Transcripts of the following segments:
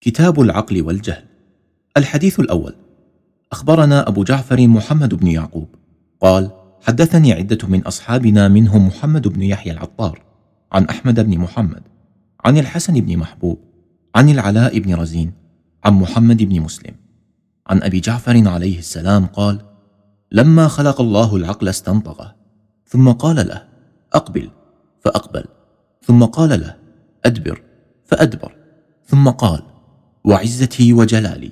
كتاب العقل والجهل. الحديث الأول. أخبرنا أبو جعفر محمد بن يعقوب. قال حدثني عدة من أصحابنا منهم محمد بن يحيى العطار عن أحمد بن محمد عن الحسن بن محبوب عن العلاء بن رزين عن محمد بن مسلم. عن أبي جعفر عليه السلام قال لما خلق الله العقل استنطقه ثم قال له أقبل فأقبل. ثم قال له أدبر فأدبر. ثم قال وعزتي وجلالي.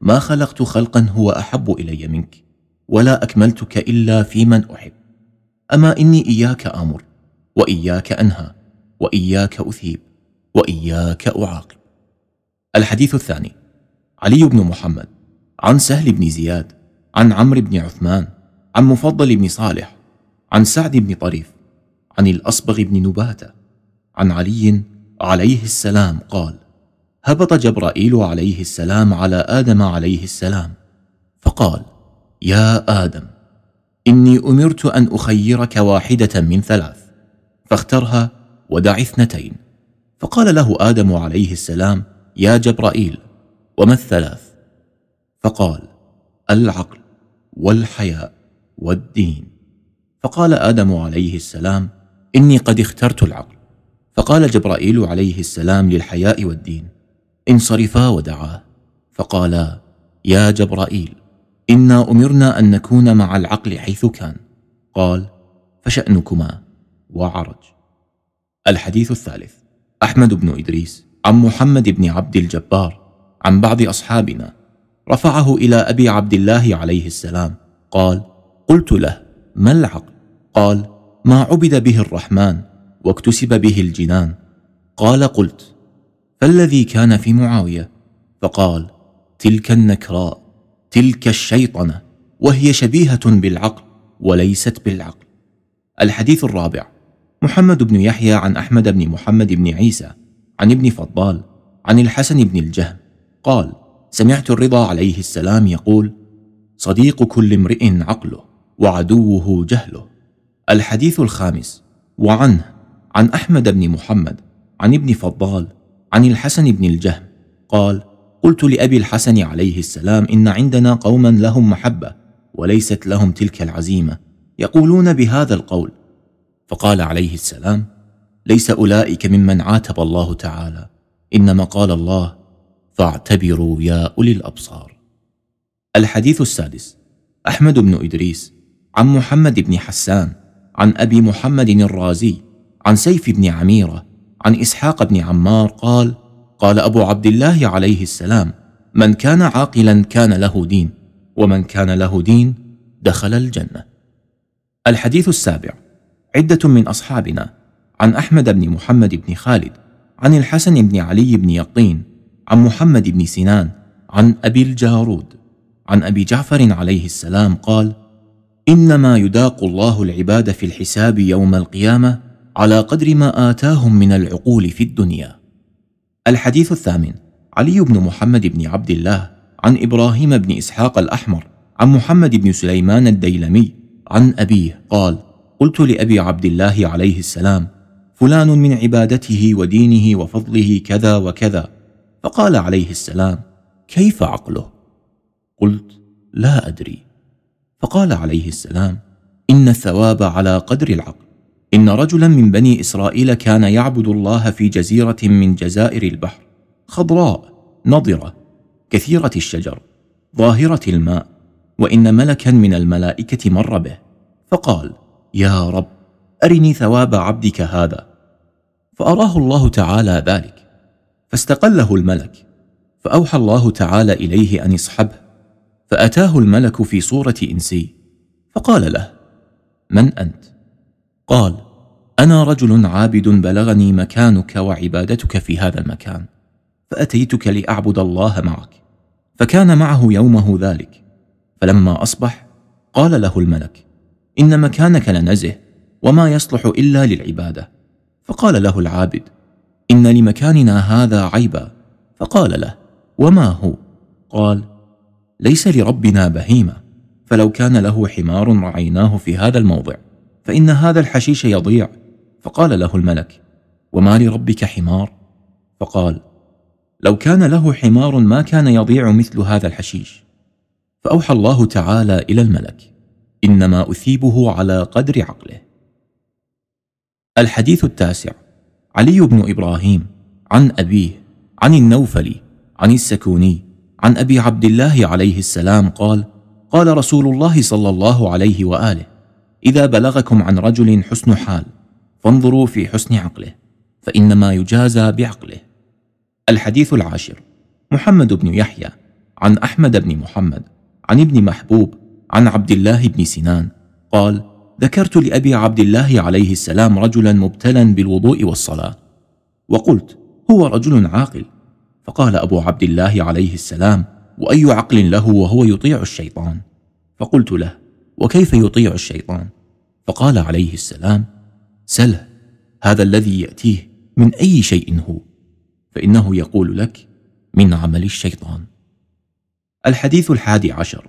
ما خلقت خلقا هو أحب إلي منك ولا أكملتك إلا في من أحب. أما إني إياك آمر وإياك أنهى وإياك أثيب وإياك أعاقب. الحديث الثاني علي بن محمد عن سهل بن زياد عن عمرو بن عثمان عن مفضل بن صالح عن سعد بن طريف عن الأصبغ بن نباتة عن علي عليه السلام قال هبط جبرائيل عليه السلام على آدم عليه السلام فقال يا آدم إني أمرت أن أخيرك واحدة من ثلاث فاخترها ودع اثنتين. فقال له آدم عليه السلام يا جبرائيل وما الثلاث؟ فقال العقل والحياء والدين. فقال آدم عليه السلام إني قد اخترت العقل. فقال جبرائيل عليه السلام للحياء والدين انصرفا ودعاه فقالا يا جبرائيل إنا أمرنا أن نكون مع العقل حيث كان. قال فشأنكما. وعرج. الحديث الثالث. أحمد بن إدريس عن محمد بن عبد الجبار عن بعض أصحابنا رفعه إلى أبي عبد الله عليه السلام. قال قلت له ما العقل؟ قال ما عبد به الرحمن واكتسب به الجنان. قال قلت فالذي كان في معاوية؟ فقال تلك النكراء تلك الشيطنة وهي شبيهة بالعقل وليست بالعقل. الحديث الرابع محمد بن يحيى عن أحمد بن محمد بن عيسى عن ابن فضال عن الحسن بن الجهم قال سمعت الرضا عليه السلام يقول صديق كل امرئ عقله وعدوه جهله. الحديث الخامس وعنه عن أحمد بن محمد عن ابن فضال عن الحسن بن الجهم. قال قلت لأبي الحسن عليه السلام إن عندنا قوما لهم محبة وليست لهم تلك العزيمة يقولون بهذا القول. فقال عليه السلام ليس أولئك ممن عاتب الله تعالى إنما قال الله فاعتبروا يا أولي الأبصار. الحديث السادس أحمد بن إدريس عن محمد بن حسان عن أبي محمد الرازي عن سيف بن عميرة عن إسحاق بن عمار قال قال أبو عبد الله عليه السلام من كان عاقلا كان له دين ومن كان له دين دخل الجنة. الحديث السابع عدة من أصحابنا عن أحمد بن محمد بن خالد عن الحسن بن علي بن يقين عن محمد بن سنان عن أبي الجارود عن أبي جعفر عليه السلام قال إنما يداق الله العباد في الحساب يوم القيامة على قدر ما آتاهم من العقول في الدنيا. الحديث الثامن علي بن محمد بن عبد الله عن إبراهيم بن إسحاق الأحمر عن محمد بن سليمان الديلمي عن أبيه قال قلت لأبي عبد الله عليه السلام فلان من عبادته ودينه وفضله كذا وكذا. فقال عليه السلام كيف عقله؟ قلت لا أدري. فقال عليه السلام إن الثواب على قدر العقل. إن رجلا من بني إسرائيل كان يعبد الله في جزيرة من جزائر البحر خضراء نضرة كثيرة الشجر ظاهرة الماء وإن ملكا من الملائكة مر به فقال يا رب أرني ثواب عبدك هذا. فأراه الله تعالى ذلك فاستقله الملك فأوحى الله تعالى إليه أن اصحبه فأتاه الملك في صورة إنسي فقال له من أنت؟ قال أنا رجل عابد بلغني مكانك وعبادتك في هذا المكان فأتيتك لأعبد الله معك فكان معه يومه ذلك. فلما أصبح قال له الملك إن مكانك لنزه وما يصلح إلا للعبادة. فقال له العابد إن لمكاننا هذا عيبا. فقال له وما هو؟ قال ليس لربنا بهيمة فلو كان له حمار رعيناه في هذا الموضع. فإن هذا الحشيش يضيع. فقال له الملك وما لربك حمار؟ فقال لو كان له حمار ما كان يضيع مثل هذا الحشيش. فأوحى الله تعالى إلى الملك إنما أثيبه على قدر عقله. الحديث التاسع علي بن إبراهيم عن أبيه عن النوفلي عن السكوني عن أبي عبد الله عليه السلام قال قال رسول الله صلى الله عليه وآله إذا بلغكم عن رجل حسن حال فانظروا في حسن عقله فإنما يجازى بعقله. الحديث العاشر. محمد بن يحيى عن أحمد بن محمد عن ابن محبوب عن عبد الله بن سنان قال ذكرت لأبي عبد الله عليه السلام رجلا مبتلا بالوضوء والصلاة وقلت هو رجل عاقل. فقال أبو عبد الله عليه السلام وأي عقل له وهو يطيع الشيطان؟ فقلت له وكيف يطيع الشيطان؟ فقال عليه السلام سله هذا الذي يأتيه من أي شيء هو فإنه يقول لك من عمل الشيطان. الحديث الحادي عشر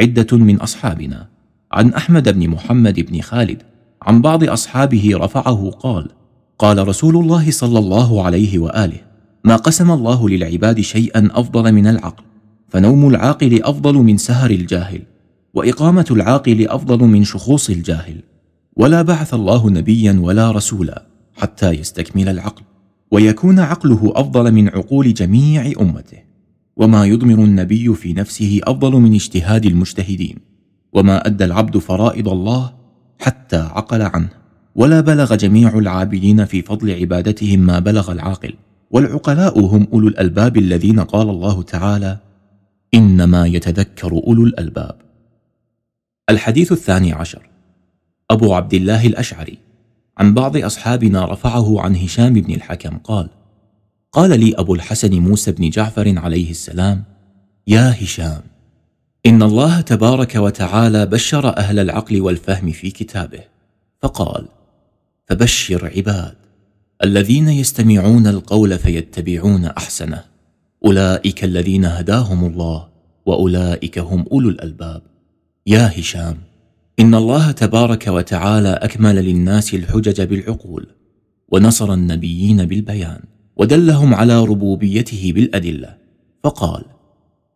عدة من أصحابنا عن أحمد بن محمد بن خالد عن بعض أصحابه رفعه قال قال رسول الله صلى الله عليه وآله ما قسم الله للعباد شيئا أفضل من العقل فنوم العاقل أفضل من سهر الجاهل. وإقامة العاقل أفضل من شخوص الجاهل. ولا بعث الله نبيا ولا رسولا حتى يستكمل العقل ويكون عقله أفضل من عقول جميع أمته. وما يضمر النبي في نفسه أفضل من اجتهاد المجتهدين. وما أدى العبد فرائض الله حتى عقل عنه. ولا بلغ جميع العابدين في فضل عبادتهم ما بلغ العاقل. والعقلاء هم أولو الألباب الذين قال الله تعالى إنما يتذكر أولو الألباب. الحديث الثاني عشر. أبو عبد الله الأشعري عن بعض أصحابنا رفعه عن هشام بن الحكم قال قال لي أبو الحسن موسى بن جعفر عليه السلام يا هشام إن الله تبارك وتعالى بشر أهل العقل والفهم في كتابه فقال فبشر عباد الذين يستمعون القول فيتبعون أحسنه أولئك الذين هداهم الله وأولئك هم أولو الألباب. يا هشام إن الله تبارك وتعالى أكمل للناس الحجج بالعقول ونصر النبيين بالبيان ودلهم على ربوبيته بالأدلة فقال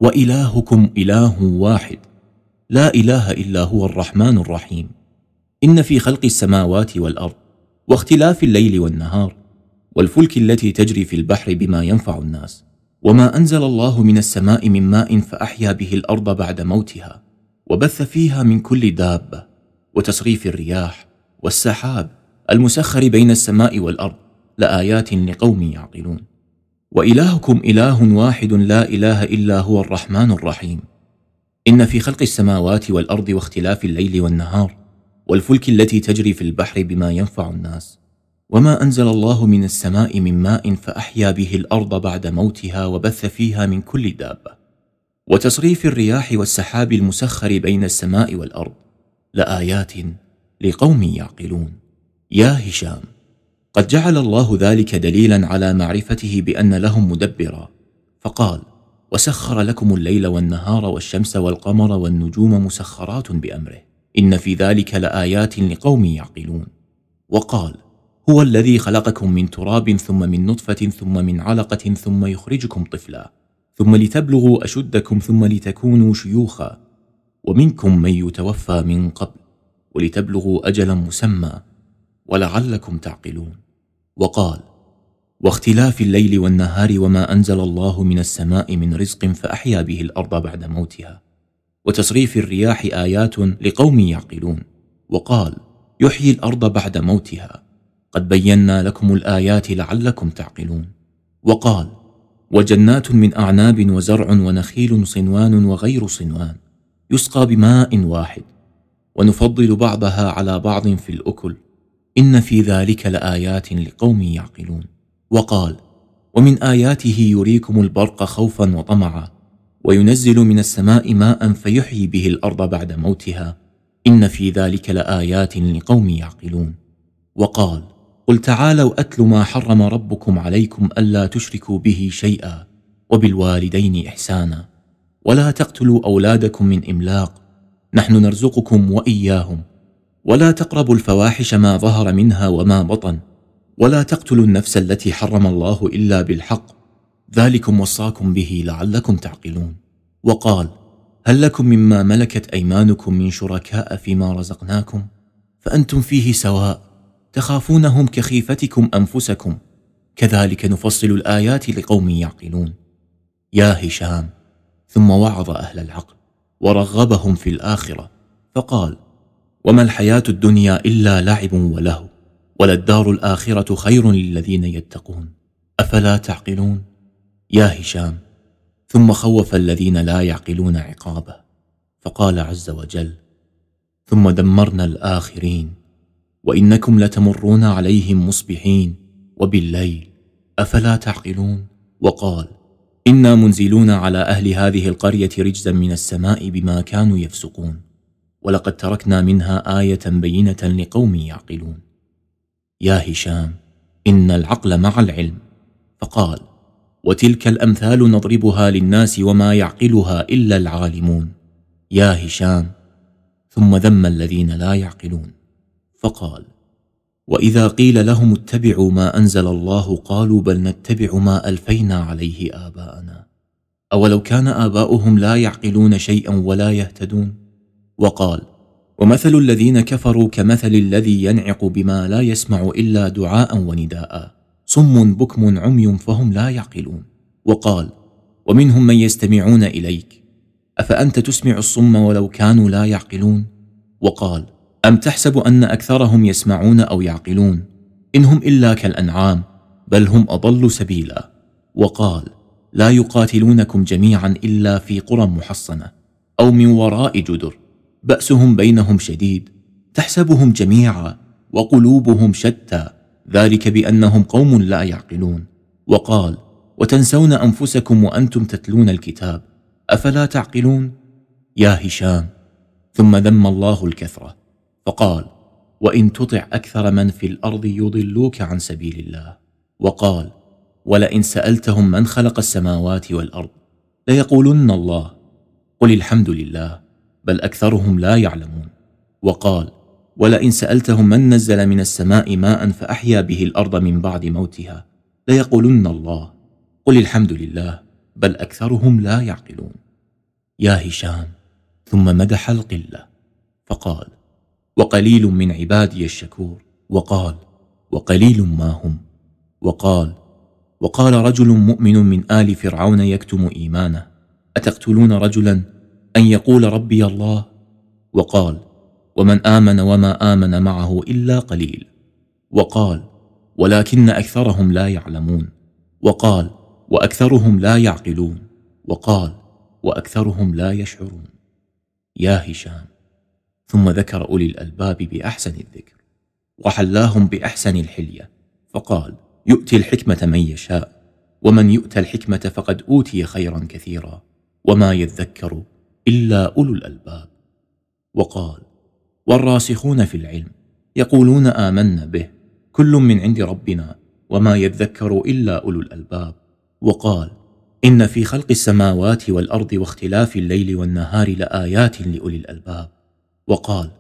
وإلهكم إله واحد لا إله إلا هو الرحمن الرحيم. إن في خلق السماوات والأرض واختلاف الليل والنهار والفلك التي تجري في البحر بما ينفع الناس وما أنزل الله من السماء من ماء فأحيا به الأرض بعد موتها. وبث فيها من كل دابة وتصريف الرياح والسحاب المسخر بين السماء والأرض لآيات لقوم يعقلون. وإلهكم إله واحد لا إله إلا هو الرحمن الرحيم. إن في خلق السماوات والأرض واختلاف الليل والنهار والفلك التي تجري في البحر بما ينفع الناس. وما أنزل الله من السماء من ماء فأحيا به الأرض بعد موتها وبث فيها من كل دابة وتصريف الرياح والسحاب المسخر بين السماء والأرض لآيات لقوم يعقلون. يا هشام قد جعل الله ذلك دليلا على معرفته بأن لهم مدبرا. فقال وسخر لكم الليل والنهار والشمس والقمر والنجوم مسخرات بأمره. إن في ذلك لآيات لقوم يعقلون. وقال هو الذي خلقكم من تراب ثم من نطفة ثم من علقة ثم يخرجكم طفلا. ثم لتبلغوا أشدكم ثم لتكونوا شيوخا ومنكم من يتوفى من قبل ولتبلغوا أجلا مسمى ولعلكم تعقلون. وقال واختلاف الليل والنهار وما أنزل الله من السماء من رزق فأحيا به الأرض بعد موتها وتصريف الرياح آيات لقوم يعقلون. وقال يحيي الأرض بعد موتها قد بينا لكم الآيات لعلكم تعقلون. وقال وجنات من أعناب وزرع ونخيل صنوان وغير صنوان يسقى بماء واحد. ونفضل بعضها على بعض في الأكل. إن في ذلك لآيات لقوم يعقلون. وقال ومن آياته يريكم البرق خوفا وطمعا وينزل من السماء ماء فيحيي به الأرض بعد موتها. إن في ذلك لآيات لقوم يعقلون. وقال قل تعالوا أتل ما حرم ربكم عليكم ألا تشركوا به شيئا وبالوالدين إحسانا. ولا تقتلوا أولادكم من إملاق نحن نرزقكم وإياهم. ولا تقربوا الفواحش ما ظهر منها وما بطن. ولا تقتلوا النفس التي حرم الله إلا بالحق. ذلكم وصاكم به لعلكم تعقلون. وقال هل لكم مما ملكت أيمانكم من شركاء فيما رزقناكم؟ فأنتم فيه سواء. تخافونهم كخيفتكم أنفسكم. كذلك نفصل الآيات لقوم يعقلون. يا هشام ثم وعظ أهل العقل ورغبهم في الآخرة فقال وما الحياة الدنيا إلا لعب ولهو وللدار الآخرة خير للذين يتقون. أفلا تعقلون؟ يا هشام ثم خوف الذين لا يعقلون عقابه فقال عز وجل ثم دمرنا الآخرين وإنكم لتمرون عليهم مصبحين وبالليل أفلا تعقلون؟ وقال إنا منزلون على أهل هذه القرية رجزا من السماء بما كانوا يفسقون ولقد تركنا منها آية بينة لقوم يعقلون. يا هشام إن العقل مع العلم. فقال وتلك الأمثال نضربها للناس وما يعقلها إلا العالمون. يا هشام ثم ذم الذين لا يعقلون. فقال وإذا قيل لهم اتبعوا ما أنزل الله قالوا بل نتبع ما ألفينا عليه آباءنا. أولو كان آباؤهم لا يعقلون شيئا ولا يهتدون؟ وقال ومثل الذين كفروا كمثل الذي ينعق بما لا يسمع إلا دعاء ونداء صم بكم عمي فهم لا يعقلون. وقال ومنهم من يستمعون إليك أفأنت تسمع الصم ولو كانوا لا يعقلون؟ وقال أم تحسب أن أكثرهم يسمعون أو يعقلون؟ انهم إلا كالأنعام بل هم أضل سبيلا. وقال لا يقاتلونكم جميعا إلا في قرى محصنة أو من وراء جدر. بأسهم بينهم شديد تحسبهم جميعا وقلوبهم شتى. ذلك بأنهم قوم لا يعقلون. وقال وتنسون أنفسكم وأنتم تتلون الكتاب أفلا تعقلون؟ يا هشام ثم ذم الله الكثرة. فقال وإن تطع أكثر من في الأرض يضلوك عن سبيل الله. وقال ولئن سألتهم من خلق السماوات والأرض ليقولن الله. قل الحمد لله بل أكثرهم لا يعلمون. وقال ولئن سألتهم من نزل من السماء ماء فأحيا به الأرض من بعد موتها ليقولن الله. قل الحمد لله بل أكثرهم لا يعقلون. يا هشام ثم مدح القلة فقال وقليل من عبادي الشكور. وقال وقليل ما هم. وقال وقال رجل مؤمن من آل فرعون يكتم إيمانه أتقتلون رجلا أن يقول ربي الله؟ وقال ومن آمن وما آمن معه إلا قليل. وقال ولكن أكثرهم لا يعلمون. وقال وأكثرهم لا يعقلون. وقال وأكثرهم لا يشعرون. يا هشام. ثم ذكر أولي الألباب بأحسن الذكر وحلاهم بأحسن الحلية فقال يؤتي الحكمة من يشاء ومن يؤتى الحكمة فقد أوتي خيرا كثيرا وما يذكر إلا أولو الألباب. وقال والراسخون في العلم يقولون آمنا به كل من عند ربنا وما يذكر إلا أولو الألباب. وقال إن في خلق السماوات والأرض واختلاف الليل والنهار لآيات لأولي الألباب وقال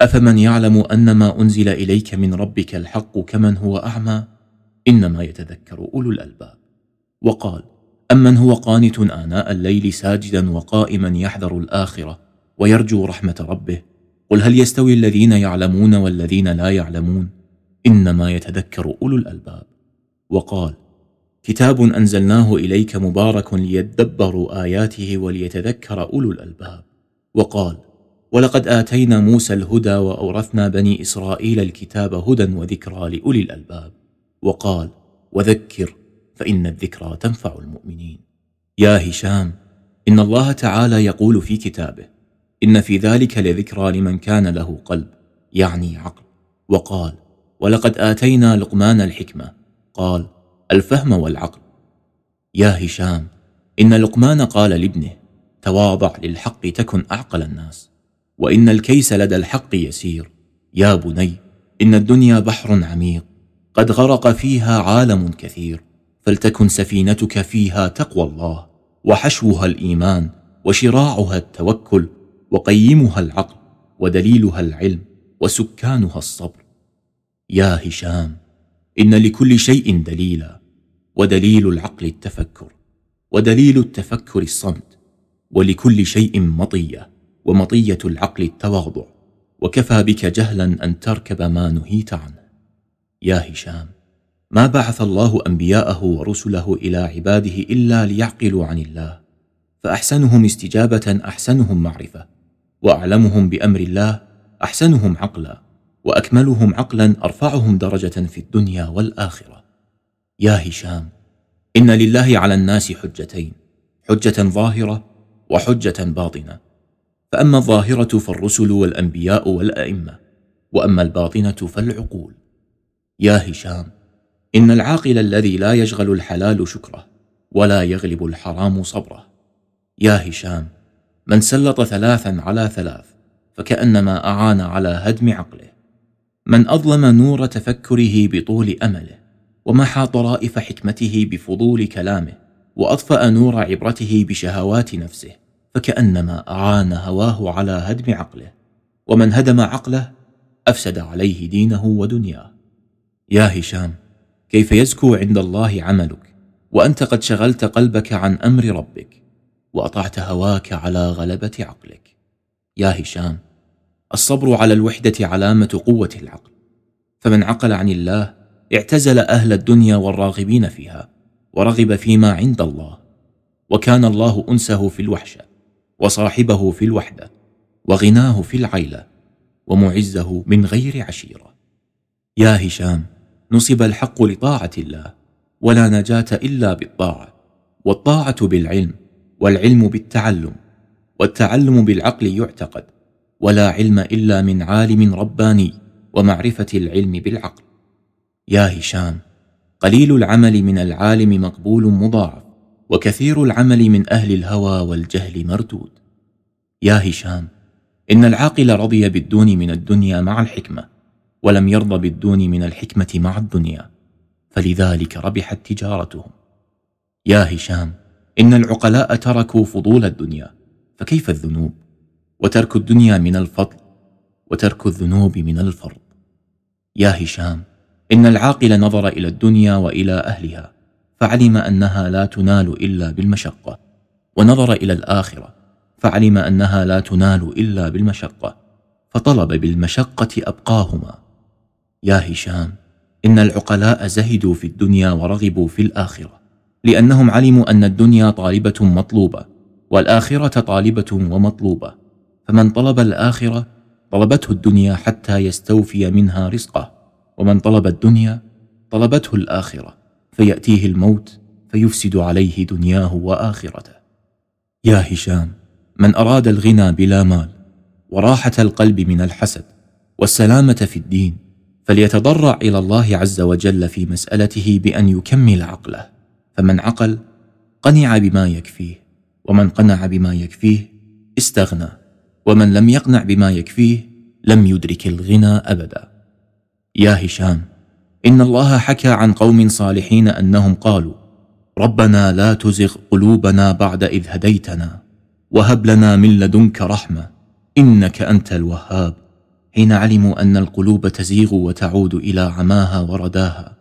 أفمن يعلم أن ما أنزل إليك من ربك الحق كمن هو أعمى؟ إنما يتذكر أولو الألباب. وقال امن هو قانت آناء الليل ساجدا وقائما يحذر الآخرة ويرجو رحمة ربه؟ قل هل يستوي الذين يعلمون والذين لا يعلمون؟ إنما يتذكر أولو الألباب. وقال كتاب أنزلناه إليك مبارك ليدبروا آياته وليتذكر أولو الألباب. وقال ولقد آتينا موسى الهدى وأورثنا بني إسرائيل الكتاب هدى وذكرى لأولي الألباب. وقال وذكر فإن الذكرى تنفع المؤمنين. يا هشام إن الله تعالى يقول في كتابه إن في ذلك لذكرى لمن كان له قلب يعني عقل. وقال ولقد آتينا لقمان الحكمة. قال الفهم والعقل. يا هشام إن لقمان قال لابنه تواضع للحق تكن أعقل الناس. وإن الكيس لدى الحق يسير. يا بني إن الدنيا بحر عميق قد غرق فيها عالم كثير فلتكن سفينتك فيها تقوى الله وحشوها الإيمان وشراعها التوكل وقيمها العقل ودليلها العلم وسكانها الصبر. يا هشام إن لكل شيء دليلا ودليل العقل التفكر ودليل التفكر الصمت ولكل شيء مطية. ومطية العقل التواضع وكفى بك جهلا أن تركب ما نهيت عنه. يا هشام ما بعث الله أنبياءه ورسله إلى عباده إلا ليعقلوا عن الله فأحسنهم استجابة أحسنهم معرفة وأعلمهم بأمر الله أحسنهم عقلا وأكملهم عقلا أرفعهم درجة في الدنيا والآخرة. يا هشام إن لله على الناس حجتين حجة ظاهرة وحجة باطنة. فأما الظاهرة فالرسل والأنبياء والأئمة وأما الباطنة فالعقول. يا هشام إن العاقل الذي لا يشغل الحلال شكره ولا يغلب الحرام صبره. يا هشام من سلط ثلاثا على ثلاث فكأنما أعان على هدم عقله. من أظلم نور تفكره بطول أمله ومحى طرائف حكمته بفضول كلامه وأطفأ نور عبرته بشهوات نفسه. فكأنما اعان هواه على هدم عقله ومن هدم عقله أفسد عليه دينه ودنياه. يا هشام كيف يزكو عند الله عملك؟ وأنت قد شغلت قلبك عن أمر ربك وأطعت هواك على غلبة عقلك. يا هشام الصبر على الوحدة علامة قوة العقل. فمن عقل عن الله اعتزل أهل الدنيا والراغبين فيها ورغب فيما عند الله. وكان الله أنسه في الوحشة. وصاحبه في الوحدة وغناه في العيلة ومعزه من غير عشيرة. يا هشام نصب الحق لطاعة الله ولا نجاة إلا بالطاعة والطاعة بالعلم والعلم بالتعلم والتعلم بالعقل يعتقد ولا علم إلا من عالم رباني ومعرفة العلم بالعقل. يا هشام قليل العمل من العالم مقبول مضاعف وكثير العمل من أهل الهوى والجهل مردود. يا هشام إن العاقل رضي بالدون من الدنيا مع الحكمة ولم يرض بالدون من الحكمة مع الدنيا فلذلك ربحت تجارتهم. يا هشام إن العقلاء تركوا فضول الدنيا فكيف الذنوب؟ وترك الدنيا من الفضل وترك الذنوب من الفرض. يا هشام إن العاقل نظر إلى الدنيا وإلى أهلها فعلم أنها لا تنال إلا بالمشقة. ونظر إلى الآخرة فعلم أنها لا تنال إلا بالمشقة. فطلب بالمشقة أبقاهما. يا هشام إن العقلاء زهدوا في الدنيا ورغبوا في الآخرة لأنهم علموا أن الدنيا طالبة مطلوبة والآخرة طالبة ومطلوبة. فمن طلب الآخرة طلبته الدنيا حتى يستوفي منها رزقه. ومن طلب الدنيا طلبته الآخرة. فيأتيه الموت فيفسد عليه دنياه وآخرته. يا هشام من أراد الغنى بلا مال وراحة القلب من الحسد والسلامة في الدين فليتضرع إلى الله عز وجل في مسألته بأن يكمل عقله. فمن عقل قنع بما يكفيه ومن قنع بما يكفيه استغنى ومن لم يقنع بما يكفيه لم يدرك الغنى أبدا. يا هشام ان الله حكى عن قوم صالحين انهم قالوا ربنا لا تزغ قلوبنا بعد اذ هديتنا وهب لنا من لدنك رحمه انك انت الوهاب. حين علموا ان القلوب تزيغ وتعود إلى عماها ورداها.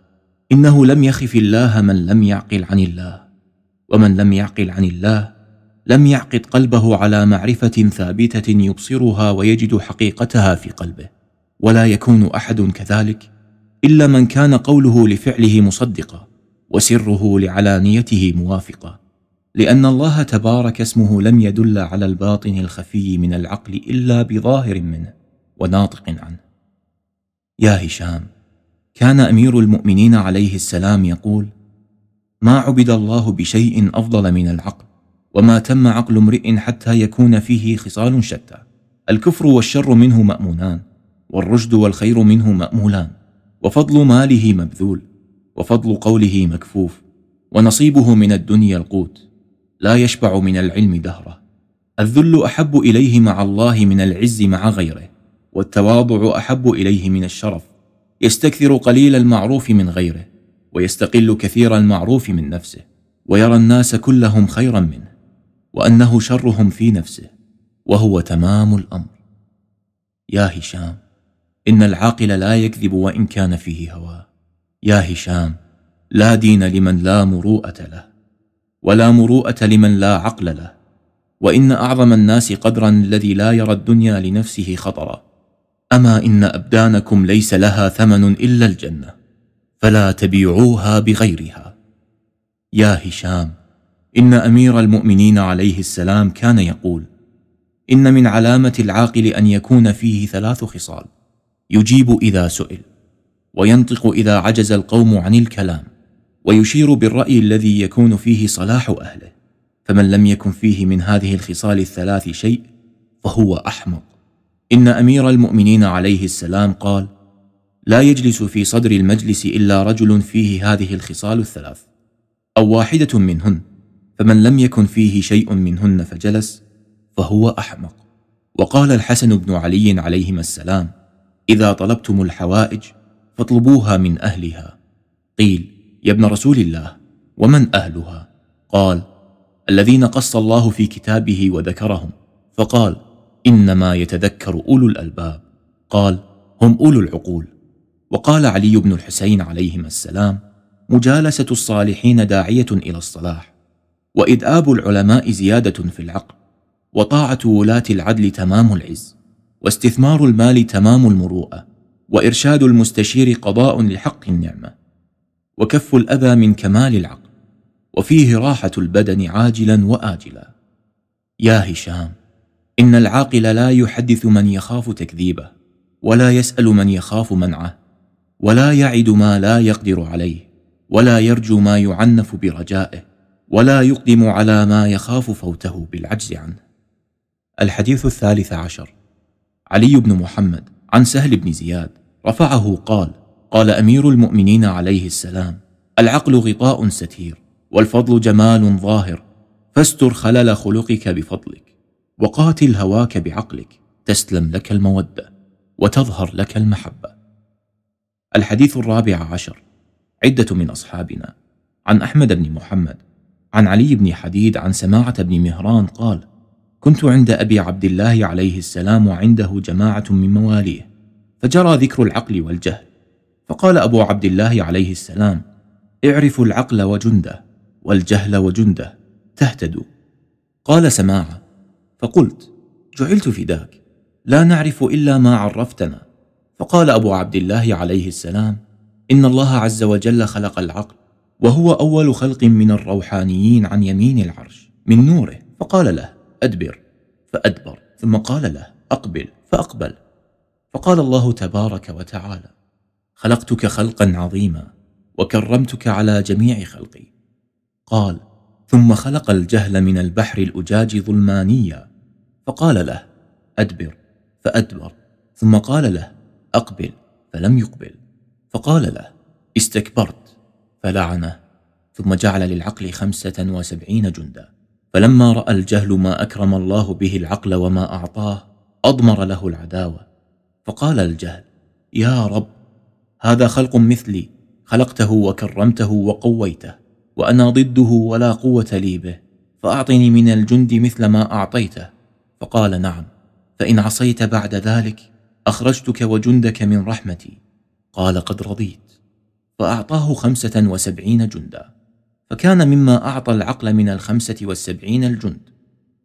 انه لم يخف الله من لم يعقل عن الله ومن لم يعقل عن الله لم يعقد قلبه على معرفه ثابته يبصرها ويجد حقيقتها في قلبه ولا يكون احد كذلك. إلا من كان قوله لفعله مصدقا وسره لعلانيته موافقا. لأن الله تبارك اسمه لم يدل على الباطن الخفي من العقل إلا بظاهر منه وناطق عنه. يا هشام كان أمير المؤمنين عليه السلام يقول ما عبد الله بشيء أفضل من العقل وما تم عقل امرئ حتى يكون فيه خصال شتى. الكفر والشر منه مأمونان والرشد والخير منه مأمولان. وفضل ماله مبذول وفضل قوله مكفوف ونصيبه من الدنيا القوت لا يشبع من العلم دهره. الذل أحب إليه مع الله من العز مع غيره والتواضع أحب إليه من الشرف. يستكثر قليل المعروف من غيره ويستقل كثير المعروف من نفسه ويرى الناس كلهم خيرا منه وأنه شرهم في نفسه وهو تمام الأمر. يا هشام. إن العاقل لا يكذب وإن كان فيه هوى. يا هشام لا دين لمن لا مروءة له ولا مروءة لمن لا عقل له. وإن أعظم الناس قدرا الذي لا يرى الدنيا لنفسه خطرا. أما إن أبدانكم ليس لها ثمن إلا الجنة فلا تبيعوها بغيرها. يا هشام إن أمير المؤمنين عليه السلام كان يقول إن من علامة العاقل أن يكون فيه ثلاث خصال. يجيب إذا سئل وينطق إذا عجز القوم عن الكلام ويشير بالرأي الذي يكون فيه صلاح أهله. فمن لم يكن فيه من هذه الخصال الثلاث شيء فهو أحمق. إن أمير المؤمنين عليه السلام قال لا يجلس في صدر المجلس إلا رجل فيه هذه الخصال الثلاث أو واحدة منهن. فمن لم يكن فيه شيء منهن فجلس فهو أحمق. وقال الحسن بن علي عليهما السلام إذا طلبتم الحوائج فاطلبوها من أهلها. قيل يا ابن رسول الله ومن أهلها؟ قال الذين قص الله في كتابه وذكرهم. فقال إنما يتذكر أولو الألباب. قال هم أولو العقول. وقال علي بن الحسين عليهما السلام مجالسة الصالحين داعية إلى الصلاح. وادآب العلماء زيادة في العقل وطاعة ولاة العدل تمام العز. واستثمار المال تمام المروءة وإرشاد المستشير قضاء لحق النعمة وكف الأذى من كمال العقل وفيه راحة البدن عاجلا واجلا. يا هشام إن العاقل لا يحدث من يخاف تكذيبه ولا يسأل من يخاف منعه ولا يعد ما لا يقدر عليه ولا يرجو ما يعنف برجائه ولا يقدم على ما يخاف فوته بالعجز عنه. الحديث الثالث عشر. علي بن محمد عن سهل بن زياد. رفعه قال قال أمير المؤمنين عليه السلام العقل غطاء ستير والفضل جمال ظاهر فاستر خلل خلقك بفضلك وقاتل هواك بعقلك تسلم لك المودة وتظهر لك المحبة. الحديث الرابع عشر. عدة من أصحابنا. عن أحمد بن محمد عن علي بن حديد عن سماعة بن مهران قال كنت عند أبي عبد الله عليه السلام وعنده جماعة من مواليه فجرى ذكر العقل والجهل. فقال أبو عبد الله عليه السلام اعرفوا العقل وجنده والجهل وجنده تهتدوا قال سماعة فقلت جعلت فداك لا نعرف إلا ما عرفتنا. فقال أبو عبد الله عليه السلام إن الله عز وجل خلق العقل وهو أول خلق من الروحانيين عن يمين العرش من نوره. فقال له ادبر فأدبر ثم قال له أقبل فأقبل. فقال الله تبارك وتعالى خلقتك خلقا عظيما وكرمتك على جميع خلقي. قال ثم خلق الجهل من البحر الأجاج ظلمانيا. فقال له أدبر فأدبر. ثم قال له أقبل فلم يقبل. فقال له استكبرت فلعنه. ثم جعل للعقل خمسة وسبعين جندا. فلما رأى الجهل ما أكرم الله به العقل وما أعطاه أضمر له العداوة. فقال الجهل يا رب هذا خلق مثلي خلقته وكرمته وقويته وأنا ضده ولا قوة لي به فأعطني من الجند مثل ما أعطيته. فقال نعم فإن عصيت بعد ذلك أخرجتك وجندك من رحمتي. قال قد رضيت. فأعطاه خمسة وسبعين جندا. فكان مما أعطى العقل من الخمسة والسبعين الجند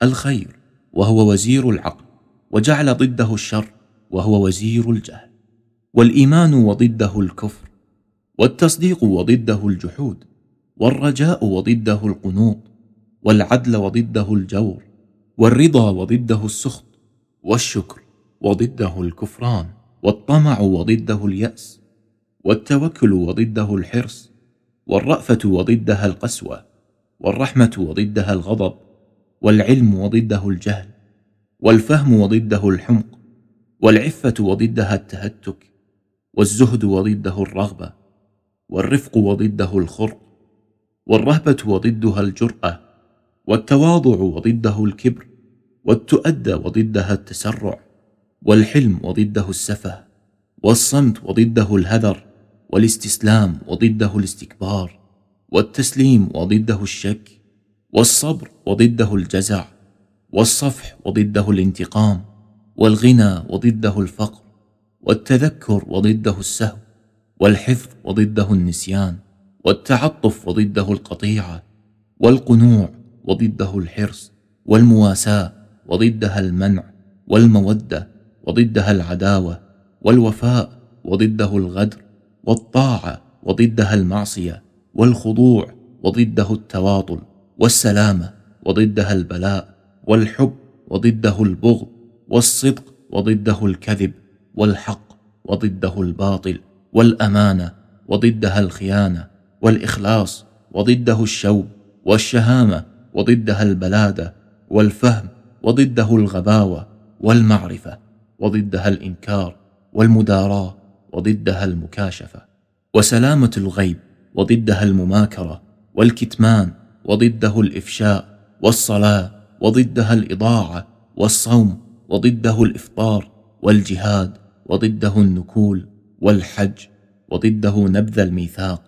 الخير وهو وزير العقل وجعل ضده الشر وهو وزير الجهل والإيمان وضده الكفر والتصديق وضده الجحود والرجاء وضده القنوط والعدل وضده الجور والرضا وضده السخط والشكر وضده الكفران والطمع وضده اليأس والتوكل وضده الحرص والرأفة وضدها القسوة والرحمة وضدها الغضب والعلم وضده الجهل والفهم وضده الحمق والعفة وضدها التهتك والزهد وضده الرغبة والرفق وضده الخرق والرهبة وضدها الجرأة والتواضع وضده الكبر والتؤدى وضدها التسرع والحلم وضده السفه والصمت وضده الهذر والاستسلام وضده الاستكبار والتسليم وضده الشك والصبر وضده الجزع والصفح وضده الانتقام والغنى وضده الفقر والتذكر وضده السهو والحفظ وضده النسيان والتعطف وضده القطيعة والقنوع وضده الحرص والمواساة وضدها المنع والمودة وضدها العداوة والوفاء وضده الغدر. والطاعة وضدها المعصية والخضوع وضده التواطل والسلامة وضدها البلاء والحب وضده البغض والصدق وضده الكذب والحق وضده الباطل والأمانة وضدها الخيانة والإخلاص وضده الشوب والشهامة وضدها البلاده والفهم وضده الغباوة والمعرفة وضدها الإنكار والمداراة وضدها المكاشفة وسلامة الغيب وضدها المماكرة والكتمان وضده الإفشاء والصلاة وضدها الإضاعة والصوم وضده الإفطار والجهاد وضده النكول والحج وضده نبذ الميثاق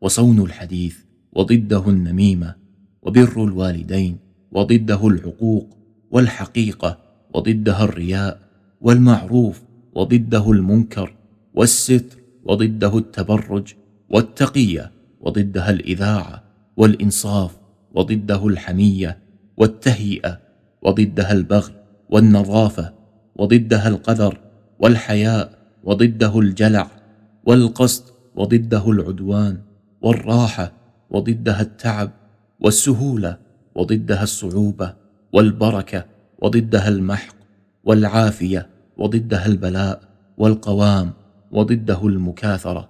وصون الحديث وضده النميمة وبر الوالدين وضده العقوق والحقيقة وضدها الرياء والمعروف وضده المنكر والستر وضده التبرج والتقية وضدها الإذاعة والإنصاف وضده الحمية والتهيئة وضدها البغي والنظافة وضدها القذر والحياء وضده الجلع والقصد وضده العدوان والراحة وضدها التعب والسهولة وضدها الصعوبة والبركة وضدها المحق والعافية وضدها البلاء والقوام وضده المكاثرة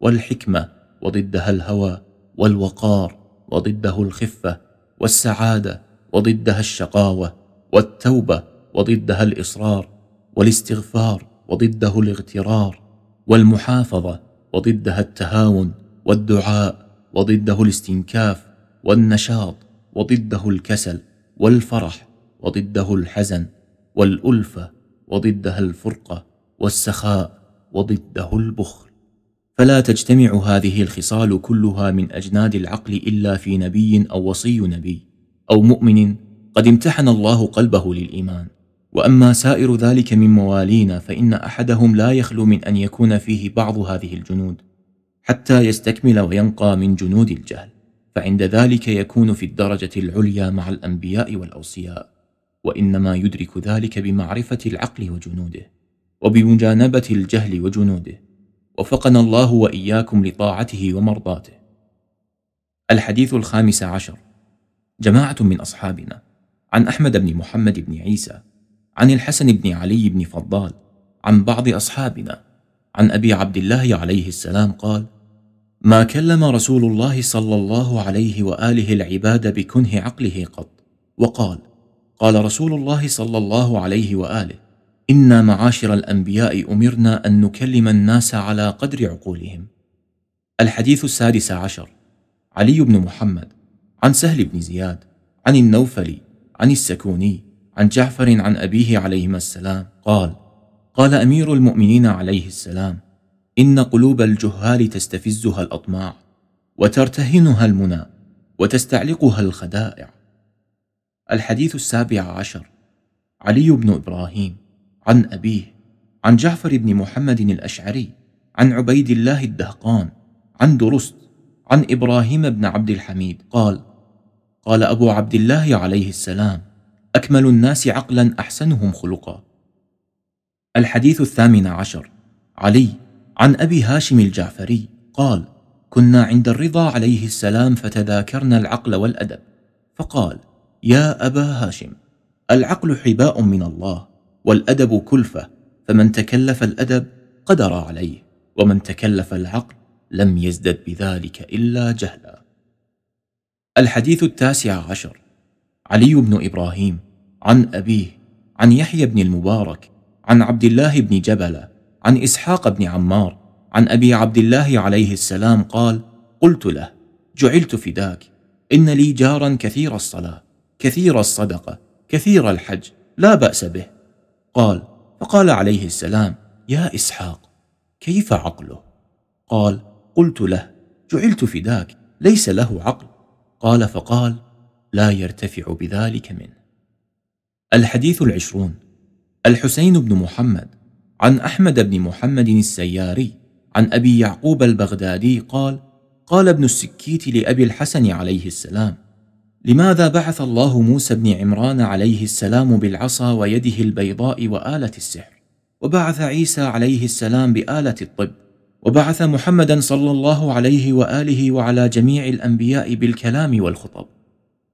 والحكمة وضدها الهوى والوقار وضده الخفة والسعادة وضدها الشقاوة والتوبة وضدها الإصرار والاستغفار وضده الاغترار والمحافظة وضدها التهاون والدعاء وضده الاستنكاف والنشاط وضده الكسل والفرح وضده الحزن والألفة وضدها الفرقة والسخاء وضده البخل. فلا تجتمع هذه الخصال كلها من أجناد العقل إلا في نبي أو وصي نبي أو مؤمن قد امتحن الله قلبه للإيمان. وأما سائر ذلك من موالينا فإن أحدهم لا يخلو من أن يكون فيه بعض هذه الجنود حتى يستكمل وينقى من جنود الجهل. فعند ذلك يكون في الدرجة العليا مع الأنبياء والأوصياء وإنما يدرك ذلك بمعرفة العقل وجنوده. وبمجانبة الجهل وجنوده. وفقنا الله وإياكم لطاعته ومرضاته. الحديث الخامس عشر. جماعة من أصحابنا. عن أحمد بن محمد بن عيسى. عن الحسن بن علي بن فضال. عن بعض أصحابنا. عن أبي عبد الله عليه السلام قال ما كلم رسول الله صلى الله عليه وآله العباد بكنه عقله قط. وقال قال رسول الله صلى الله عليه وآله أنا معاشر الانبياء امرنا ان نكلم الناس على قدر عقولهم. الحديث السادس عشر. علي بن محمد عن سهل بن زياد عن النوفلي عن السكوني عن جعفر عن أبيه عليهما السلام قال قال أمير المؤمنين عليه السلام إن قلوب الجهال تستفزها الأطماع وترتهنها المنى وتستعلقها الخدائع. الحديث السابع عشر. علي بن إبراهيم عن أبيه عن جعفر بن محمد الأشعري عن عبيد الله الدهقان عن درست عن إبراهيم بن عبد الحميد قال قال أبو عبد الله عليه السلام أكمل الناس عقلا أحسنهم خلقا. الحديث الثامن عشر علي عن أبي هاشم الجعفري قال كنا عند الرضا عليه السلام فتذاكرنا العقل والأدب فقال يا أبا هاشم العقل حباء من الله. والأدب كلفة فمن تكلف الأدب قدر عليه ومن تكلف العقل لم يزدد بذلك إلا جهلا. الحديث التاسع عشر. علي بن إبراهيم عن أبيه عن يحيى بن المبارك عن عبد الله بن جبله عن إسحاق بن عمار عن أبي عبد الله عليه السلام قال قلت له جعلت فداك إن لي جارا كثير الصلاة كثير الصدقة كثير الحج لا بأس به. قال فقال عليه السلام يا إسحاق كيف عقله؟ قال قلت له جعلت فداك ليس له عقل. قال فقال لا يرتفع بذلك منه. الحديث العشرون. الحسين بن محمد عن أحمد بن محمد السياري عن أبي يعقوب البغدادي قال قال ابن السكيت لأبي الحسن عليه السلام لماذا بعث الله موسى بن عمران عليه السلام بالعصا ويده البيضاء وآلة السحر؟ وبعث عيسى عليه السلام بآلة الطب. وبعث محمدا صلى الله عليه وآله وعلى جميع الأنبياء بالكلام والخطب.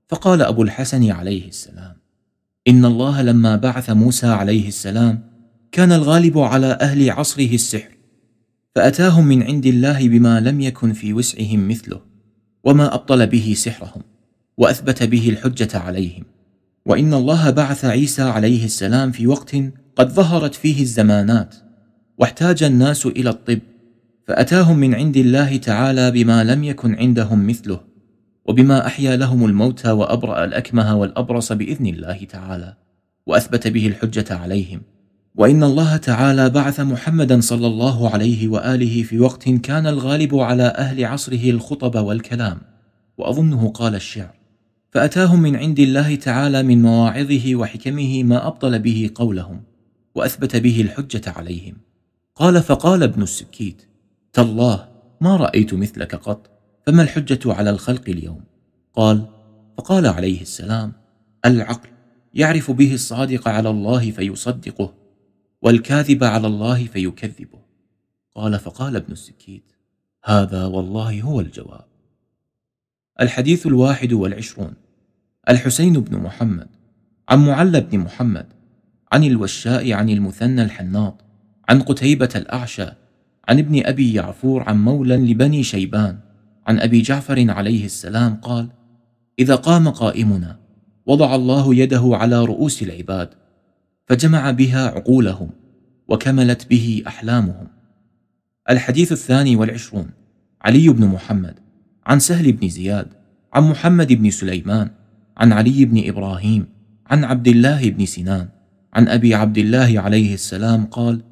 فقال أبو الحسن عليه السلام إن الله لما بعث موسى عليه السلام كان الغالب على أهل عصره السحر فأتاهم من عند الله بما لم يكن في وسعهم مثله وما أبطل به سحرهم. وأثبت به الحجة عليهم. وإن الله بعث عيسى عليه السلام في وقت قد ظهرت فيه الزمانات واحتاج الناس إلى الطب فأتاهم من عند الله تعالى بما لم يكن عندهم مثله وبما أحيا لهم الموتى وأبرأ الأكمه والأبرص بإذن الله تعالى وأثبت به الحجة عليهم. وإن الله تعالى بعث محمدا صلى الله عليه وآله في وقت كان الغالب على أهل عصره الخطب والكلام وأظنه قال الشعر. فأتاهم من عند الله تعالى من مواعظه وحكمه ما أبطل به قولهم وأثبت به الحجة عليهم. قال فقال ابن السكيت تالله ما رأيت مثلك قط فما الحجة على الخلق اليوم؟ قال فقال عليه السلام العقل يعرف به الصادق على الله فيصدقه والكاذب على الله فيكذبه. قال فقال ابن السكيت هذا والله هو الجواب. الحديث الواحد والعشرون. الحسين بن محمد. عن معل بن محمد. عن الوشاء عن المثنى الحناط. عن قتيبة الأعشى. عن ابن أبي يعفور عن مولى لبني شيبان. عن أبي جعفر عليه السلام قال إذا قام قائمنا وضع الله يده على رؤوس العباد فجمع بها عقولهم وكملت به أحلامهم. الحديث الثاني والعشرون. علي بن محمد. عن سهل بن زياد عن محمد بن سليمان عن علي بن إبراهيم عن عبد الله بن سنان عن أبي عبد الله عليه السلام قال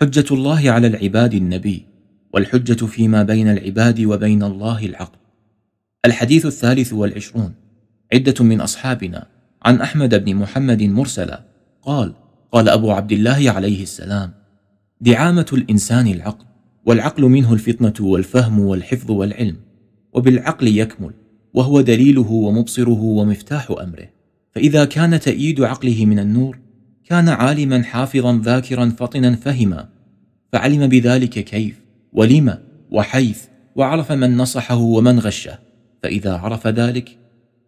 حجة الله على العباد النبي والحجة فيما بين العباد وبين الله العقل الحديث الثالث والعشرون عدة من أصحابنا عن أحمد بن محمد مرسلا قال قال أبو عبد الله عليه السلام دعامة الإنسان العقل والعقل منه الفطنة والفهم والحفظ والعلم وبالعقل يكمل وهو دليله ومبصره ومفتاح أمره. فإذا كان تأييد عقله من النور كان عالما حافظا ذاكرا فطنا فهما. فعلم بذلك كيف ولم وحيث وعرف من نصحه ومن غشه. فإذا عرف ذلك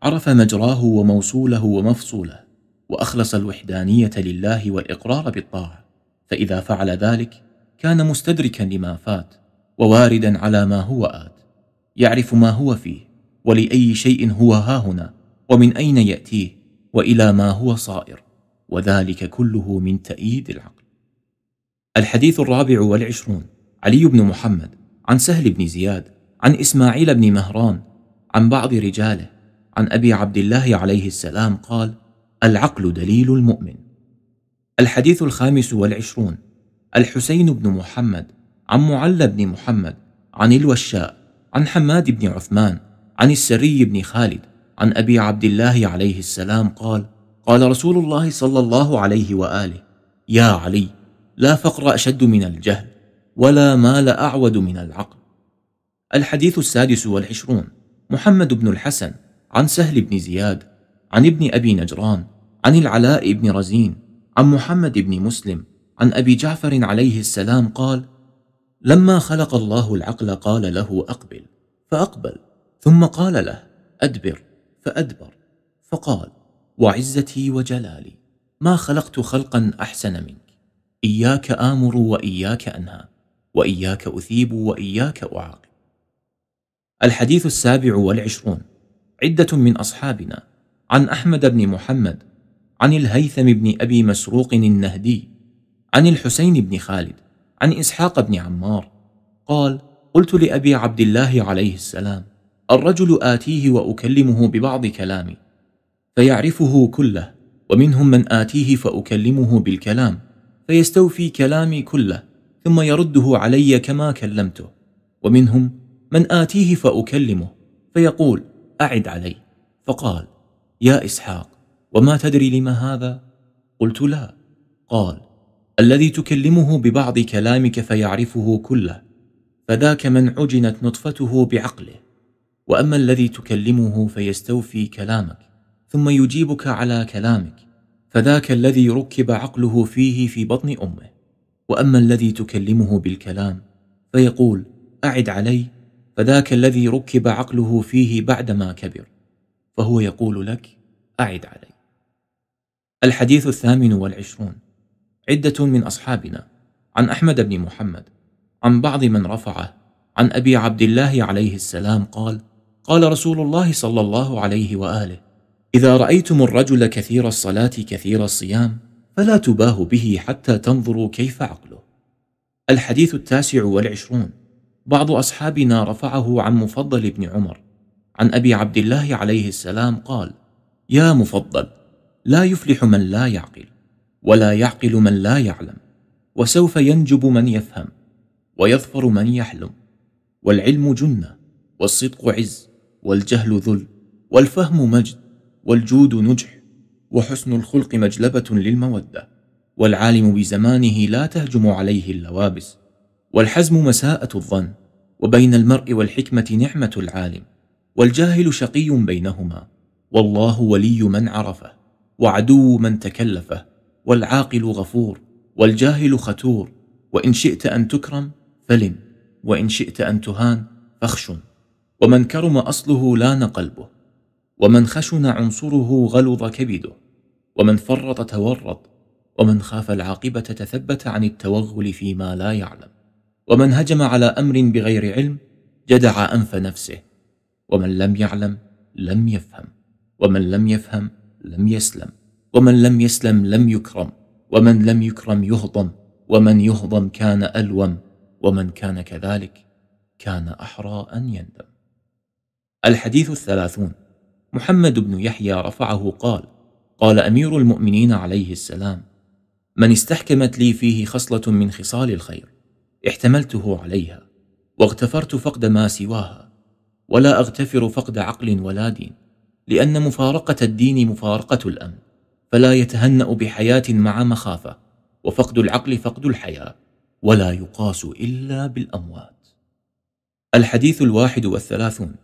عرف مجراه وموصوله ومفصوله وأخلص الوحدانية لله والإقرار بالطاعة. فإذا فعل ذلك كان مستدركا لما فات وواردا على ما هو آت. يعرف ما هو فيه ولأي شيء هو هاهنا ومن أين يأتيه وإلى ما هو صائر وذلك كله من تأييد العقل. الحديث الرابع والعشرون علي بن محمد عن سهل بن زياد عن إسماعيل بن مهران عن بعض رجاله عن أبي عبد الله عليه السلام قال العقل دليل المؤمن. الحديث الخامس والعشرون الحسين بن محمد عن معل بن محمد عن الوشاء عن حماد بن عثمان عن السري بن خالد عن أبي عبد الله عليه السلام قال قال رسول الله صلى الله عليه وآله يا علي لا فقر أشد من الجهل ولا مال أعود من العقل. الحديث السادس والعشرون محمد بن الحسن عن سهل بن زياد عن ابن أبي نجران عن العلاء بن رزين عن محمد بن مسلم عن أبي جعفر عليه السلام قال لما خلق الله العقل قال له أقبل فأقبل ثم قال له أدبر فأدبر فقال وعزتي وجلالي ما خلقت خلقا أحسن منك إياك آمر وإياك أنهى وإياك أثيب وإياك أعاقب. الحديث السابع والعشرون عدة من أصحابنا عن أحمد بن محمد عن الهيثم بن أبي مسروق النهدي عن الحسين بن خالد عن إسحاق بن عمار. قال قلت لأبي عبد الله عليه السلام الرجل آتيه وأكلمه ببعض كلامي فيعرفه كله ومنهم من آتيه فأكلمه بالكلام فيستوفي كلامي كله ثم يرده علي كما كلمته ومنهم من آتيه فأكلمه فيقول أعد علي. فقال يا إسحاق وما تدري لما هذا؟ قلت لا. قال الذي تكلمه ببعض كلامك فيعرفه كله فذاك من عجنت نطفته بعقله. وأما الذي تكلمه فيستوفي كلامك ثم يجيبك على كلامك فذاك الذي ركب عقله فيه في بطن أمه. وأما الذي تكلمه بالكلام فيقول أعد علي فذاك الذي ركب عقله فيه بعدما كبر فهو يقول لك أعد علي. الحديث الثامن والعشرون. عدة من أصحابنا عن أحمد بن محمد عن بعض من رفعه عن أبي عبد الله عليه السلام قال قال رسول الله صلى الله عليه وآله إذا رأيتم الرجل كثير الصلاة كثير الصيام فلا تباه به حتى تنظروا كيف عقله. الحديث التاسع والعشرون. بعض أصحابنا رفعه عن مفضل بن عمر عن أبي عبد الله عليه السلام قال يا مفضل لا يفلح من لا يعقل ولا يعقل من لا يعلم وسوف ينجب من يفهم ويظفر من يحلم. والعلم جنة والصدق عز والجهل ذل والفهم مجد والجود نجح وحسن الخلق مجلبة للمودة. والعالم بزمانه لا تهجم عليه اللوابس والحزم مساءة الظن. وبين المرء والحكمة نعمة العالم والجاهل شقي بينهما. والله ولي من عرفه وعدو من تكلفه. والعاقل غفور والجاهل ختور وإن شئت أن تكرم فلن وإن شئت أن تهان فاخشن. ومن كرم أصله لأن قلبه ومن خشن عنصره غلظ كبده. ومن فرط تورط ومن خاف العاقبة تثبت عن التوغل فيما لا يعلم. ومن هجم على أمر بغير علم جدع أنف نفسه. ومن لم يعلم لم يفهم. ومن لم يفهم لم يسلم. ومن لم يسلم لم يكرم ومن لم يكرم يهضم ومن يهضم كان ألوم ومن كان كذلك كان أحرى أن يندم. الحديث الثلاثون. محمد بن يحيى رفعه قال قال أمير المؤمنين عليه السلام من استحكمت لي فيه خصلة من خصال الخير احتملته عليها واغتفرت فقد ما سواها ولا أغتفر فقد عقل ولا دين لأن مفارقة الدين مفارقة الأمن. فلا يتهنأ بحياة مع مخافة وفقد العقل فقد الحياة ولا يقاس إلا بالأموات. الحديث الواحد والثلاثون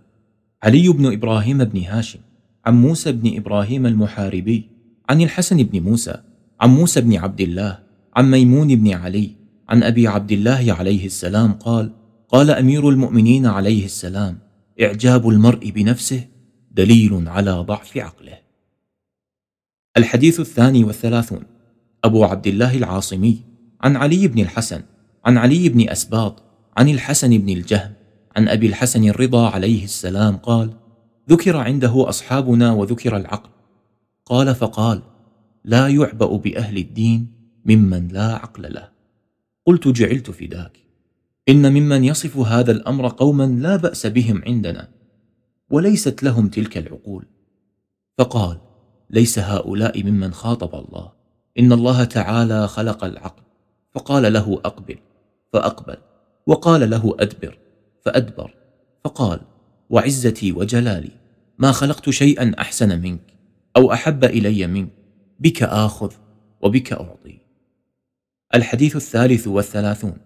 علي بن إبراهيم بن هاشم عن موسى بن إبراهيم المحاربي عن الحسن بن موسى عن موسى بن عبد الله عن ميمون بن علي عن أبي عبد الله عليه السلام قال قال أمير المؤمنين عليه السلام إعجاب المرء بنفسه دليل على ضعف عقله. الحديث الثاني والثلاثون. أبو عبد الله العاصمي عن علي بن الحسن عن علي بن أسباط عن الحسن بن الجهم عن أبي الحسن الرضا عليه السلام قال ذكر عنده أصحابنا وذكر العقل. قال فقال لا يعبأ بأهل الدين ممن لا عقل له. قلت جعلت فداك. إن ممن يصف هذا الأمر قوما لا بأس بهم عندنا وليست لهم تلك العقول. فقال ليس هؤلاء ممن خاطب الله. إن الله تعالى خلق العقل فقال له أقبل فأقبل وقال له أدبر فأدبر فقال وعزتي وجلالي ما خلقت شيئا أحسن منك أو أحب إلي منك بك آخذ وبك أعطي. الحديث الثالث والثلاثون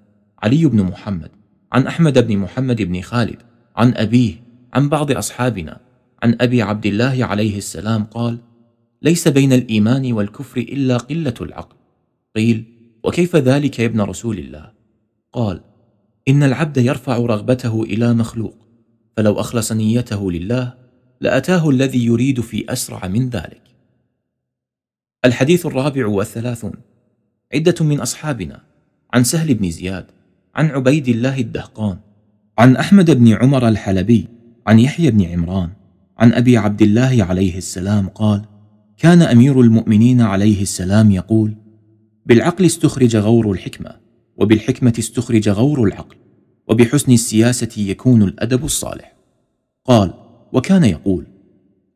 علي بن محمد عن أحمد بن محمد بن خالد عن أبيه عن بعض أصحابنا عن أبي عبد الله عليه السلام قال ليس بين الإيمان والكفر إلا قلة العقل. قيل وكيف ذلك يا ابن رسول الله؟ قال إن العبد يرفع رغبته إلى مخلوق فلو أخلص نيته لله لأتاه الذي يريد في أسرع من ذلك. الحديث الرابع والثلاثون عدة من أصحابنا عن سهل بن زياد عن عبيد الله الدهقان عن أحمد بن عمر الحلبي عن يحيى بن عمران عن أبي عبد الله عليه السلام قال كان أمير المؤمنين عليه السلام يقول بالعقل استخرج غور الحكمة وبالحكمة استخرج غور العقل وبحسن السياسة يكون الأدب الصالح. قال وكان يقول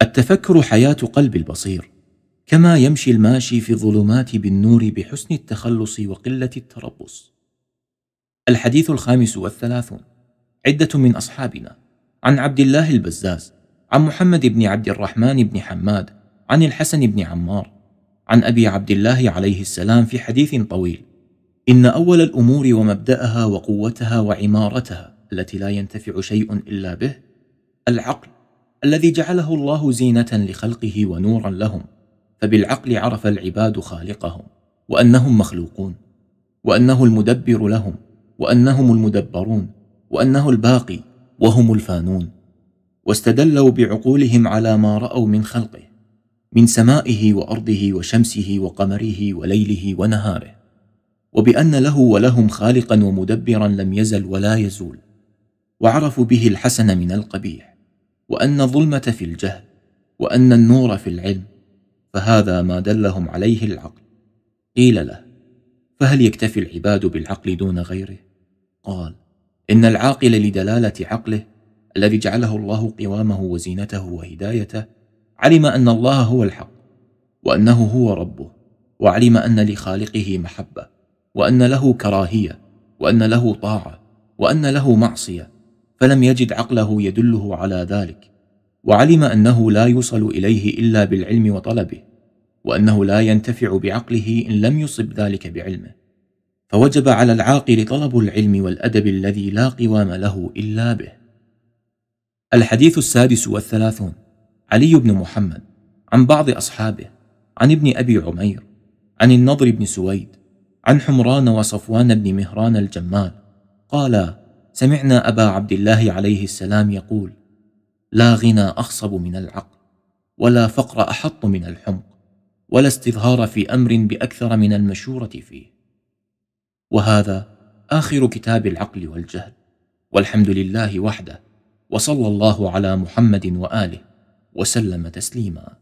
التفكر حياة قلب البصير كما يمشي الماشي في الظلمات بالنور بحسن التخلص وقلة التربص. الحديث الخامس والثلاثون. عدة من أصحابنا عن عبد الله البزاز عن محمد بن عبد الرحمن بن حماد عن الحسن بن عمار عن أبي عبد الله عليه السلام في حديث طويل. إن أول الأمور ومبدأها وقوتها وعمارتها التي لا ينتفع شيء إلا به العقل الذي جعله الله زينة لخلقه ونورا لهم فبالعقل عرف العباد خالقهم وأنهم مخلوقون وأنه المدبر لهم وأنهم المدبرون وأنه الباقي وهم الفانون واستدلوا بعقولهم على ما رأوا من خلقه. من سمائه وأرضه وشمسه وقمره وليله ونهاره وبأن له ولهم خالقا ومدبرا لم يزل ولا يزول وعرفوا به الحسن من القبيح وأن الظلمة في الجهل وأن النور في العلم فهذا ما دلهم عليه العقل. قيل له فهل يكتفي العباد بالعقل دون غيره؟ قال إن العاقل لدلالة عقله الذي جعله الله قوامه وزينته وهدايته علم أن الله هو الحق وأنه هو ربه وعلم أن لخالقه محبة وأن له كراهية وأن له طاعة وأن له معصية فلم يجد عقله يدله على ذلك وعلم أنه لا يوصل إليه إلا بالعلم وطلبه وأنه لا ينتفع بعقله إن لم يصب ذلك بعلمه فوجب على العاقل طلب العلم والأدب الذي لا قوام له إلا به. الحديث السادس والثلاثون علي بن محمد عن بعض أصحابه عن ابن أبي عمير عن النضر بن سويد عن حمران وصفوان بن مهران الجمال. قال سمعنا أبا عبد الله عليه السلام يقول لا غنى أخصب من العقل ولا فقر أحط من الحمق ولا استظهار في أمر بأكثر من المشورة فيه. وهذا آخر كتاب العقل والجهل والحمد لله وحده وصلى الله على محمد وآله. وسلم تسليما.